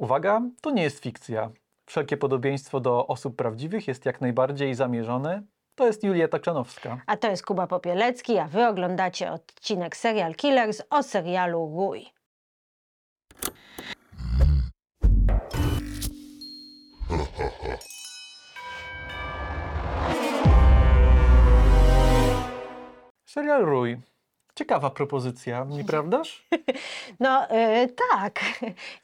Uwaga, to nie jest fikcja. Wszelkie podobieństwo do osób prawdziwych jest jak najbardziej zamierzone. To jest Julia Taczanowska. A to jest Kuba Popielecki, a wy oglądacie odcinek Serial Killers o serialu Rój. Serial Rój. Ciekawa propozycja, nieprawdaż? No y, tak,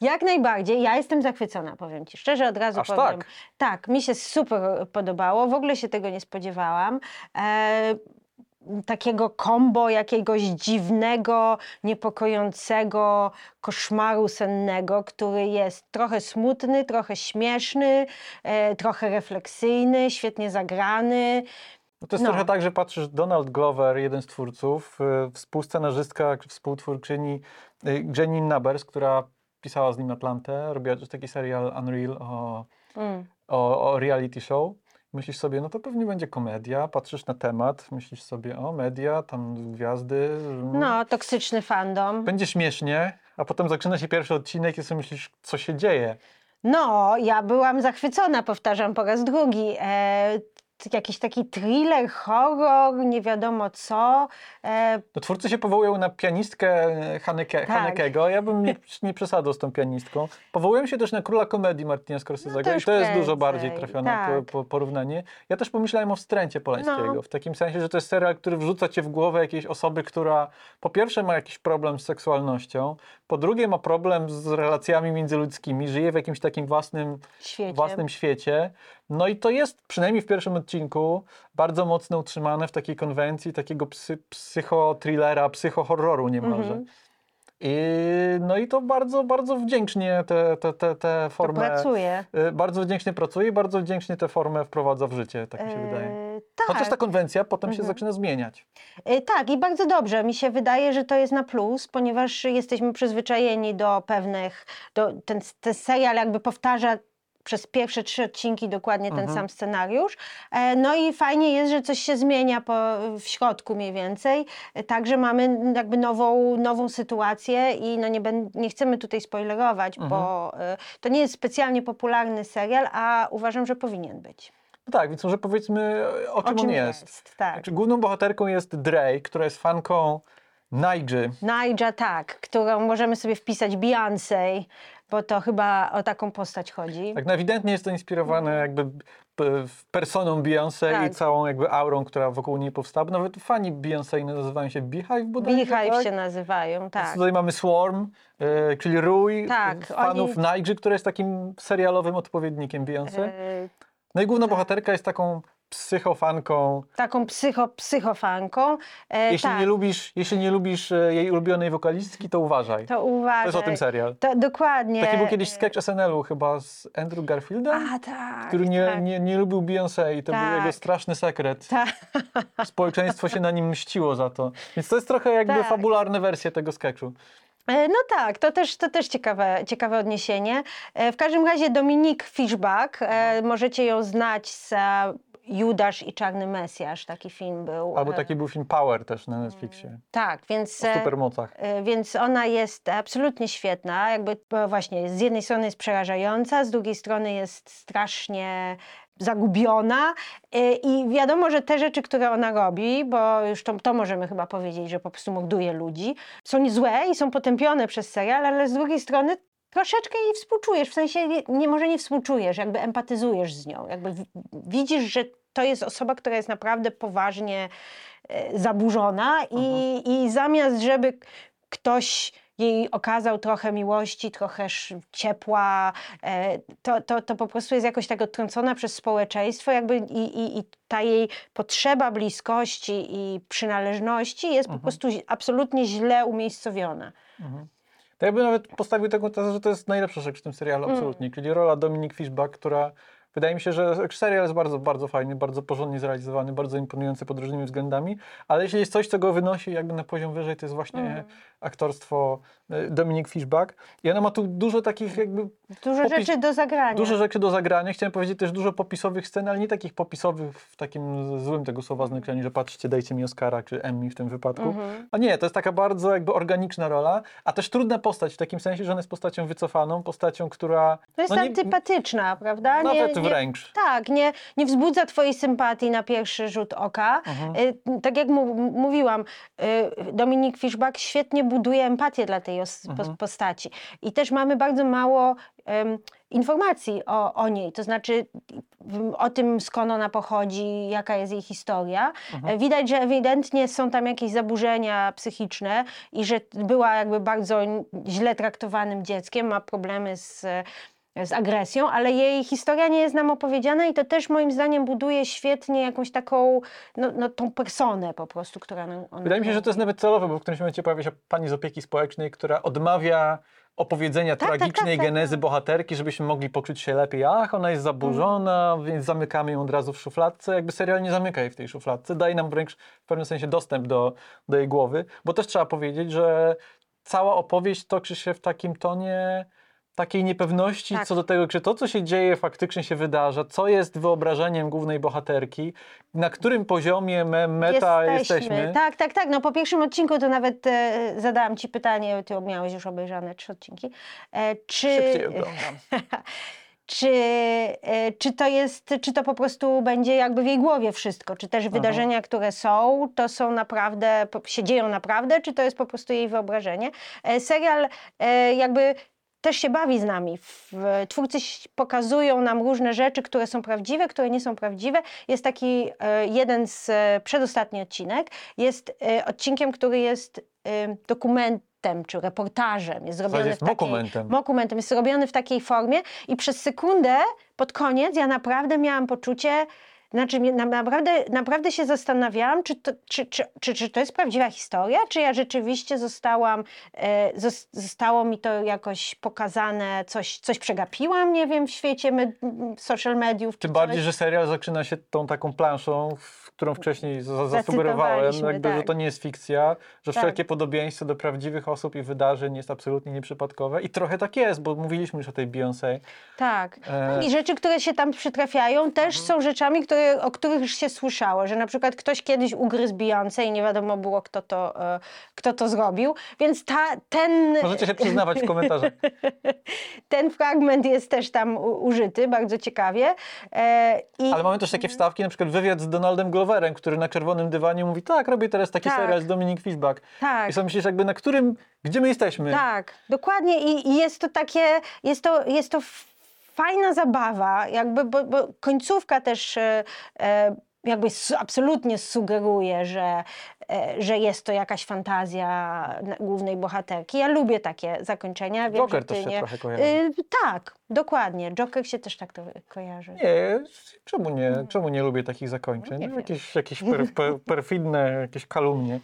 jak najbardziej. Ja jestem zachwycona, powiem ci szczerze, od razu Aż powiem. tak? Tak, mi się super podobało, w ogóle się tego nie spodziewałam. E, takiego kombo jakiegoś dziwnego, niepokojącego koszmaru sennego, który jest trochę smutny, trochę śmieszny, e, trochę refleksyjny, świetnie zagrany. No to jest No. trochę tak, że patrzysz, Donald Glover, jeden z twórców, y, współscenarzystka, współtwórczyni y, Jenny Nabers, która pisała z nim Atlantę, robiła też taki serial Unreal o, Mm. o, o reality show. Myślisz sobie, no to pewnie będzie komedia, patrzysz na temat, myślisz sobie, o media, tam gwiazdy, mm, No, toksyczny fandom. będzie śmiesznie, a potem zaczyna się pierwszy odcinek i sobie myślisz, co się dzieje. No, ja byłam zachwycona, powtarzam po raz drugi. E, jakiś taki thriller, horror, nie wiadomo co. E, To twórcy się powołują na pianistkę e, Haneke, Tak. Hanekego. Ja bym nie, nie przesadzał z tą pianistką. Powołują się też na króla komedii Martina Scorsese'ego No to i to jest dużo bardziej trafione tak. po, po, porównanie. Ja też pomyślałem o Wstręcie Polańskiego, No. w takim sensie, że to jest serial, który wrzuca cię w głowę jakiejś osoby, która po pierwsze ma jakiś problem z seksualnością, po drugie ma problem z relacjami międzyludzkimi, żyje w jakimś takim własnym świecie. własnym świecie. No i to jest przynajmniej w pierwszym odcinku bardzo mocno utrzymane w takiej konwencji takiego psy, psychotrillera, psychohorroru niemalże. Mhm. I, no i to bardzo, bardzo wdzięcznie te, te, te To formę... pracuje. y, Bardzo wdzięcznie pracuje i bardzo wdzięcznie tę formę wprowadza w życie, tak mi się wydaje. E, Chociaż tak. ta konwencja potem się Mhm. zaczyna zmieniać. E, Tak, i bardzo dobrze. Mi się wydaje, że to jest na plus, ponieważ jesteśmy przyzwyczajeni do pewnych. Do, ten, ten serial jakby powtarza przez pierwsze trzy odcinki dokładnie ten Mhm. sam scenariusz. E, No i fajnie jest, że coś się zmienia po, w środku mniej więcej. E, Także mamy jakby nową, nową sytuację i no nie, ben, nie chcemy tutaj spoilerować, bo e, to nie jest specjalnie popularny serial, a uważam, że powinien być. No tak, więc może powiedzmy o czym, on jest. Tak. Znaczy, główną bohaterką jest Dre, która jest fanką Nige. Naija, tak, którą możemy sobie wpisać Beyoncé, bo to chyba o taką postać chodzi. Tak, no ewidentnie jest to inspirowane jakby personą Beyoncé Tak. i całą jakby aurą, która wokół niej powstała. Nawet fani Beyoncé nazywają się Beehive bodajże, Beehive tak? się nazywają, Więc tak. Tutaj mamy Swarm, e, czyli rój Tak, fanów oni- Nige, która jest takim serialowym odpowiednikiem Beyoncé. E, No i główna bohaterka jest taką psychofanką. taką psycho, psychofanką. E, Jeśli, tak, nie lubisz, jeśli nie lubisz e, jej ulubionej wokalistki, to uważaj. to uważaj. To jest o tym serial. To, dokładnie. Taki był kiedyś sketch SNL-u chyba z Andrew Garfieldem. A, tak, który nie, tak. nie, nie lubił Beyoncé i to był Tak. jego straszny sekret. Tak. Społeczeństwo się na nim mściło za to. Więc to jest trochę jakby Tak. fabularne wersje tego sketchu. E, No tak, to też, to też ciekawe, ciekawe odniesienie. E, W każdym razie Dominik Fishback, e, możecie ją znać z Judasz i Czarny Mesjasz, taki film był. Albo taki był film Power też na Netflixie. Tak, więc... O e, supermocach. E, Więc ona jest absolutnie świetna. Jakby e, właśnie z jednej strony jest przerażająca, z drugiej strony jest strasznie zagubiona i wiadomo, że te rzeczy, które ona robi, bo już to, to możemy chyba powiedzieć, że po prostu morduje ludzi, są złe i są potępione przez serial, ale z drugiej strony troszeczkę jej współczujesz, w sensie nie, nie może nie współczujesz, jakby empatyzujesz z nią, jakby w- widzisz, że to jest osoba, która jest naprawdę poważnie e, zaburzona i, i zamiast, żeby ktoś jej okazał trochę miłości, trochę ciepła, e, to, to, to po prostu jest jakoś tak odtrącona przez społeczeństwo jakby i, i, i ta jej potrzeba bliskości i przynależności jest po prostu ź- absolutnie źle umiejscowiona. To ja bym nawet postawił taką tezę, że to jest najlepsza rzecz w tym serialu, Mm. absolutnie. Czyli rola Dominik Fishback, która wydaje mi się, że serial jest bardzo, bardzo fajny, bardzo porządnie zrealizowany, bardzo imponujący pod różnymi względami, ale jeśli jest coś, co go wynosi jakby na poziom wyżej, to jest właśnie Mm. aktorstwo y, Dominik Fishback. I ona ma tu dużo takich jakby Dużo popis- rzeczy do zagrania. Dużo rzeczy do zagrania. Chciałem powiedzieć też dużo popisowych scen, ale nie takich popisowych w takim złym tego słowa znaczeniu, że patrzcie, dajcie mi Oscara czy Emmy w tym wypadku. Mhm. A nie, to jest taka bardzo jakby organiczna rola, a też trudna postać w takim sensie, że ona jest postacią wycofaną, postacią, która To jest no nie- antypatyczna, prawda? nawet wręcz. Tak, nie, nie wzbudza twojej sympatii na pierwszy rzut oka. Mhm. Y, Tak jak mu, mówiłam, y, Dominik Fiszbach świetnie buduje empatię dla tej Mhm. postaci. I też mamy bardzo mało informacji o, o niej, to znaczy o tym, skąd ona pochodzi, jaka jest jej historia. Mhm. E, Widać, że ewidentnie są tam jakieś zaburzenia psychiczne i że była jakby bardzo źle traktowanym dzieckiem, ma problemy z z agresją, ale jej historia nie jest nam opowiedziana i to też moim zdaniem buduje świetnie jakąś taką, no, no tą personę po prostu, która ona Wydaje mi się, że to jest nawet celowe, bo w którymś momencie pojawia się pani z opieki społecznej, która odmawia opowiedzenia Tak, tak, tragicznej tak, tak, genezy tak. bohaterki, żebyśmy mogli poczuć się lepiej. Ach, ona jest zaburzona, Mhm. więc zamykamy ją od razu w szufladce. Jakby serial nie zamyka jej w tej szufladce, daje nam wręcz w pewnym sensie dostęp do, do jej głowy, bo też trzeba powiedzieć, że cała opowieść toczy się w takim tonie takiej niepewności Tak. co do tego, czy to, co się dzieje, faktycznie się wydarza, co jest wyobrażeniem głównej bohaterki, na którym poziomie me, meta jesteśmy. Tak, tak, tak. No po pierwszym odcinku to nawet e, zadałam ci pytanie, ty miałeś już obejrzane trzy odcinki. E, czy, Szybciej oglądam. czy, e, czy to jest, czy to po prostu będzie jakby w jej głowie wszystko? Czy też wydarzenia, które są, to są naprawdę, się dzieją naprawdę, czy to jest po prostu jej wyobrażenie? E, Serial e, jakby też się bawi z nami. Twórcy pokazują nam różne rzeczy, które są prawdziwe, które nie są prawdziwe. Jest taki e, jeden z, e, przedostatni odcinek, jest e, odcinkiem, który jest dokumentem czy reportażem. Jest zrobiony jest w takiej, mokumentem. Dokumentem. Jest zrobiony w takiej formie i przez sekundę pod koniec ja naprawdę miałam poczucie, znaczy naprawdę, naprawdę się zastanawiałam, czy to, czy, czy, czy, czy to jest prawdziwa historia, czy ja rzeczywiście zostałam, e, zos- zostało mi to jakoś pokazane, coś, coś przegapiłam, nie wiem, w świecie med, social mediów. Tym bardziej, że serial zaczyna się tą taką planszą, w którą wcześniej za- zasugerowałem, jakby, że tak. to nie jest fikcja, że Tak. wszelkie podobieństwo do prawdziwych osób i wydarzeń jest absolutnie nieprzypadkowe. I trochę tak jest, bo mówiliśmy już o tej Beyoncé. Tak. E, I rzeczy, które się tam przytrafiają, też są rzeczami, które, o których już się słyszało, że na przykład ktoś kiedyś ugryzł Beyoncé i nie wiadomo było, kto to, e, kto to zrobił. Więc ta, ten, Możecie się przyznawać w komentarzach. ten fragment jest też tam użyty, bardzo ciekawie. E, i, Ale mamy też takie wstawki, na przykład wywiad z Donaldem Gloverem, który na czerwonym dywanie mówi, tak, robię teraz taki Tak. serial z Dominic Fishback. tak. I sobie myślisz jakby na którym, gdzie my jesteśmy? Tak, dokładnie i, i jest to takie, jest to, jest to fajna zabawa, jakby, bo, bo końcówka też e, e, jakby absolutnie sugeruje, że, e, że jest to jakaś fantazja głównej bohaterki. Ja lubię takie zakończenia. Wiem, Joker też się nie. trochę kojarzy. Y, tak, dokładnie. Joker się też tak to kojarzy. Nie, czemu nie? Czemu nie lubię takich zakończeń? Jakieś jakieś per, per, perfidne, jakieś kalumnie.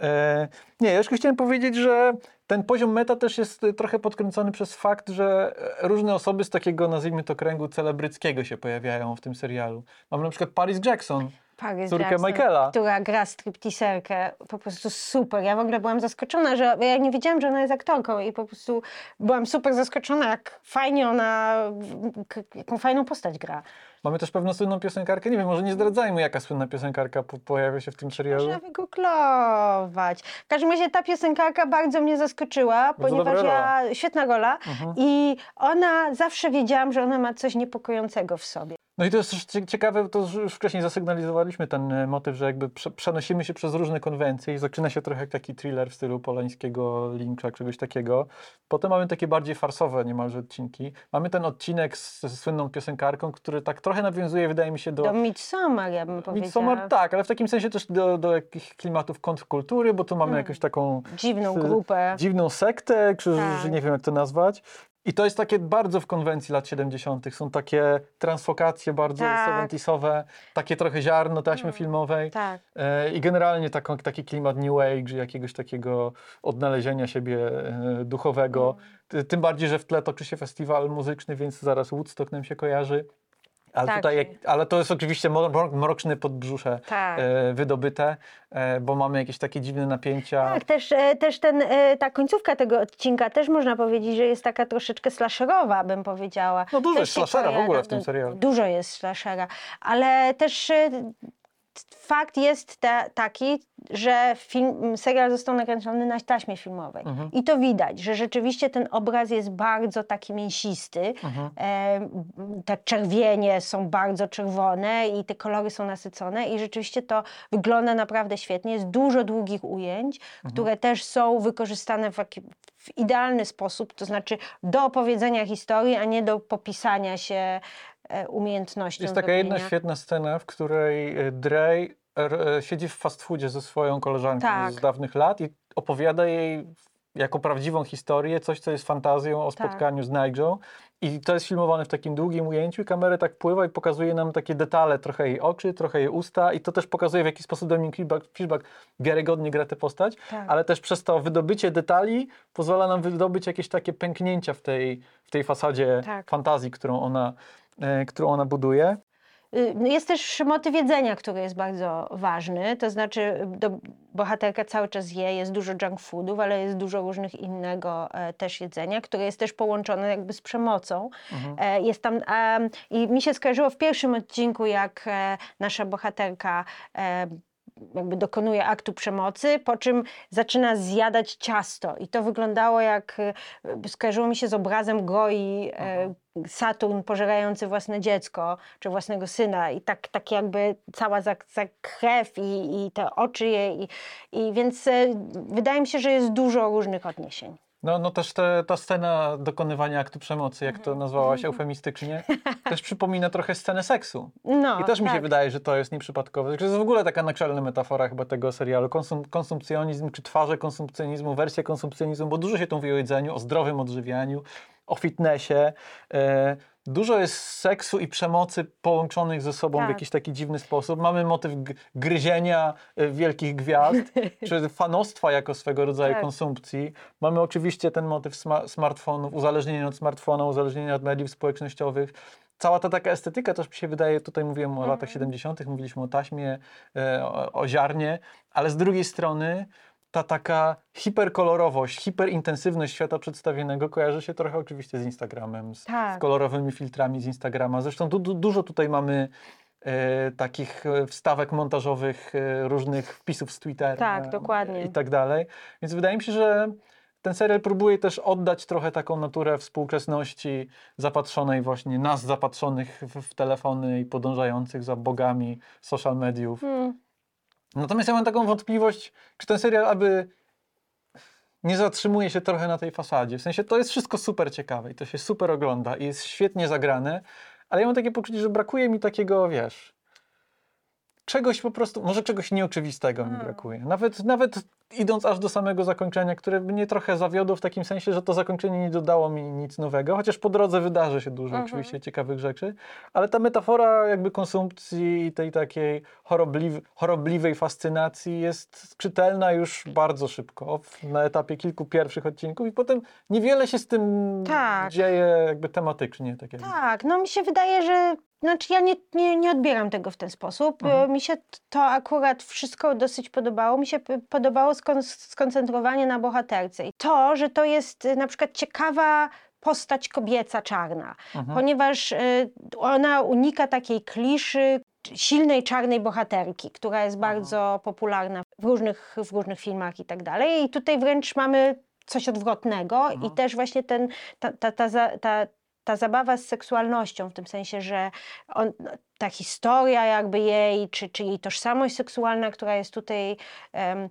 E, nie, ja jeszcze chciałem powiedzieć, że ten poziom meta też jest y, trochę podkręcony przez fakt, że e, różne osoby z takiego, nazwijmy to, kręgu celebryckiego się pojawiają w tym serialu. Mamy na przykład Paris Jackson, Paris córkę Jackson, Michaela. która gra stripteaserkę, po prostu super. Ja w ogóle byłam zaskoczona, że ja nie wiedziałam, że ona jest aktorką i po prostu byłam super zaskoczona, jak fajnie ona, jaką fajną postać gra. Mamy też pewną słynną piosenkarkę. Nie wiem, może nie zdradzajmy, jaka słynna piosenkarka po, pojawia się w tym serialu. Można wygooglować. W każdym razie ta piosenkarka bardzo mnie zaskoczyła, ponieważ dobra ja, świetna rola Mhm. i ona, zawsze wiedziałam, że ona ma coś niepokojącego w sobie. No i to jest ciekawe, to już wcześniej zasygnalizowaliśmy ten e, motyw, że jakby prze, przenosimy się przez różne konwencje i zaczyna się trochę jak taki thriller w stylu polańskiego Lyncha, czegoś takiego. Potem mamy takie bardziej farsowe niemalże odcinki. Mamy ten odcinek z, ze słynną piosenkarką, który tak trochę nawiązuje, wydaje mi się, do... Do Midsommar, ja bym powiedziała. Midsommar, tak, ale w takim sensie też do, do jakichś klimatów kontrkultury, bo tu mamy jakąś taką Dziwną grupę. dziwną sektę, czy Tak. nie wiem jak to nazwać. I to jest takie bardzo w konwencji lat 70. Są takie transfokacje bardzo Tak. 70sowe, takie trochę ziarno taśmy filmowej. Tak. E, I generalnie taką, taki klimat New Age, jakiegoś takiego odnalezienia siebie e, duchowego. Ty- Tym bardziej, że w tle toczy się festiwal muzyczny, więc zaraz Woodstock nam się kojarzy. Ale, Tak. tutaj, jak- ale to jest oczywiście mroczne podbrzusze Tak. e, wydobyte, e, bo mamy jakieś takie dziwne napięcia. Tak, też, e, też ten, ta końcówka tego odcinka też można powiedzieć, że jest taka troszeczkę slasherowa, bym powiedziała. No dużo Też jest slashera w ogóle w tym serialu. Dużo jest slashera, ale też fakt jest ta, taki, że film, serial został nakręcony na taśmie filmowej. Mhm. I to widać, że rzeczywiście ten obraz jest bardzo taki mięsisty. Mhm. E, te czerwienie są bardzo czerwone i te kolory są nasycone i rzeczywiście to wygląda naprawdę świetnie. Jest dużo długich ujęć, Mhm. które też są wykorzystane w, w idealny sposób, to znaczy do opowiedzenia historii, a nie do popisania się umiejętnością Jest taka jedna świetna scena, w której e, Drej r- e, siedzi w fast foodzie ze swoją koleżanką Tak. z dawnych lat i opowiada jej jako prawdziwą historię coś, co jest fantazją o Tak. spotkaniu z Nigel. I to jest filmowane w takim długim ujęciu i kamera tak pływa i pokazuje nam takie detale, trochę jej oczy, trochę jej usta i to też pokazuje w jaki sposób Dominic Fishback, wiarygodnie gra tę postać, Tak. ale też przez to wydobycie detali pozwala nam wydobyć jakieś takie pęknięcia w tej, w tej fasadzie Tak. fantazji, którą ona, e, którą ona buduje. Y, no Jest też motyw jedzenia, który jest bardzo ważny. To znaczy, do, bohaterka cały czas je, jest dużo junk foodów, ale jest dużo różnych innego e, też jedzenia, które jest też połączone jakby z przemocą. E, jest tam, em, I mi się skojarzyło w pierwszym odcinku, jak e, nasza bohaterka e, jakby dokonuje aktu przemocy, po czym zaczyna zjadać ciasto. I to wyglądało jak, e, skojarzyło mi się z obrazem Goi, e, Saturn pożerający własne dziecko, czy własnego syna. I tak, tak jakby cała za, za krew i, i te oczy jej. I, i więc e, wydaje mi się, że jest dużo różnych odniesień. No, no też te, ta scena dokonywania aktu przemocy, jak to nazwałaś eufemistycznie, też przypomina trochę scenę seksu. No, I też mi się tak. wydaje, że to jest nieprzypadkowe. To jest w ogóle taka naczelna metafora chyba tego serialu. Konsum, konsumpcjonizm, czy twarze konsumpcjonizmu, wersje konsumpcjonizmu, bo dużo się tu mówi o jedzeniu, o zdrowym odżywianiu, o fitnessie. E, dużo jest seksu i przemocy połączonych ze sobą w Tak. jakiś taki dziwny sposób. Mamy motyw gryzienia e, wielkich gwiazd, czy fanostwa jako swego rodzaju Tak. konsumpcji. Mamy oczywiście ten motyw sma- smartfonów, uzależnienia od smartfona, uzależnienia od mediów społecznościowych. Cała ta taka estetyka też mi się wydaje, tutaj mówiłem o Mhm. latach 70., mówiliśmy o taśmie, e, o, o ziarnie, ale z drugiej strony ta taka hiperkolorowość, hiperintensywność świata przedstawionego kojarzy się trochę oczywiście z Instagramem, z, Tak. z kolorowymi filtrami z Instagrama. Zresztą du, du, dużo tutaj mamy e, takich e, wstawek montażowych, e, różnych wpisów z Twittera Tak, dokładnie. i tak dalej. Więc wydaje mi się, że ten serial próbuje też oddać trochę taką naturę współczesności zapatrzonej właśnie, nas zapatrzonych w, w telefony i podążających za bogami social mediów. Hmm. Natomiast ja mam taką wątpliwość, czy ten serial aby nie zatrzymuje się trochę na tej fasadzie. W sensie to jest wszystko super ciekawe i to się super ogląda i jest świetnie zagrane, ale ja mam takie poczucie, że brakuje mi takiego, wiesz, czegoś po prostu, może czegoś nieoczywistego mi Mm. brakuje. Nawet, nawet idąc aż do samego zakończenia, które mnie trochę zawiodło w takim sensie, że to zakończenie nie dodało mi nic nowego, chociaż po drodze wydarzy się dużo Mhm. oczywiście ciekawych rzeczy, ale ta metafora jakby konsumpcji i tej takiej chorobliw, chorobliwej fascynacji jest czytelna już bardzo szybko, na etapie kilku pierwszych odcinków i potem niewiele się z tym Tak. dzieje jakby tematycznie. Tak jakby. Tak, no mi się wydaje, że znaczy ja nie, nie, nie odbieram tego w ten sposób. Mhm. Mi się to akurat wszystko dosyć podobało. Mi się podobało skon- skoncentrowanie na bohaterce. I to, że to jest e, na przykład ciekawa postać kobieca czarna, Mhm. ponieważ e, ona unika takiej kliszy silnej czarnej bohaterki, która jest bardzo popularna w różnych, w różnych filmach i tak dalej. I tutaj wręcz mamy coś odwrotnego i też właśnie ten, ta, ta, ta, ta, ta zabawa z seksualnością, w tym sensie, że on, ta historia jakby jej, czy, czy jej tożsamość seksualna, która jest tutaj e,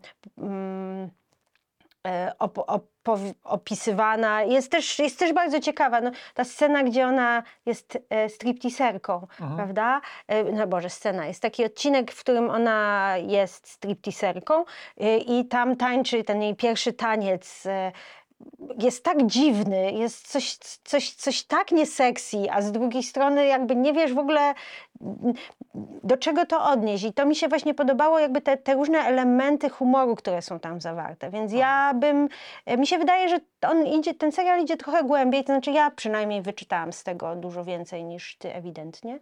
op, opowi- opisywana, jest też, jest też bardzo ciekawa. No, ta scena, gdzie ona jest e, stripteaserką, Mhm. prawda? E, no Boże, scena. Jest taki odcinek, w którym ona jest stripteaserką e, i tam tańczy ten jej pierwszy taniec. e, jest tak dziwny, jest coś, coś, coś tak nieseksy, a z drugiej strony jakby nie wiesz w ogóle, do czego to odnieść. I to mi się właśnie podobało, jakby te, te różne elementy humoru, które są tam zawarte. Więc ja bym, mi się wydaje, że on idzie, ten serial idzie trochę głębiej, to znaczy ja przynajmniej wyczytałam z tego dużo więcej niż ty ewidentnie.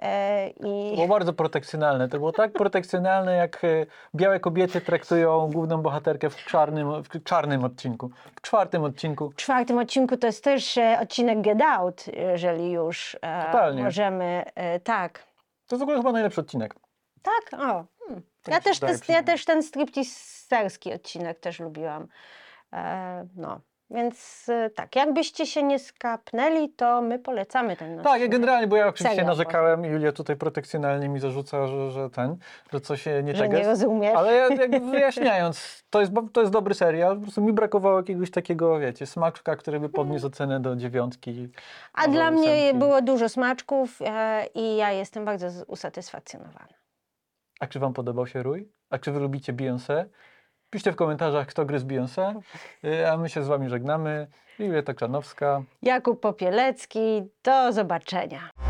E, I... Było bardzo protekcjonalne. To było tak protekcjonalne, jak e, białe kobiety traktują główną bohaterkę w czarnym, w czarnym odcinku. W czwartym odcinku. W czwartym odcinku to jest też e, odcinek Get Out, jeżeli już Totalnie. możemy. Tak. To jest w ogóle chyba najlepszy odcinek. Tak? O. Hmm. Tak Ja, się też ten, ja też ten stripteaserski odcinek też lubiłam. E, no. Więc e, tak, jakbyście się nie skapnęli, to my polecamy ten Tak, ja generalnie, bo ja oczywiście Serial narzekałem Julia tutaj protekcjonalnie mi zarzuca, że, że ten, że coś się nie Że nie rozumiesz. Ale ja jakby wyjaśniając, to jest, to jest dobry serial, po prostu mi brakowało jakiegoś takiego, wiecie, smaczka, który by podniósł ocenę do dziewiątki. A dla mnie ósemki. było dużo smaczków e, i ja jestem bardzo usatysfakcjonowana. A czy wam podobał się Rój? A czy wy lubicie Beyoncé? Piszcie w komentarzach, kto gryzł Beyoncé, Y, a my się z wami żegnamy. Julia Czarnowska. Jakub Popielecki, do zobaczenia.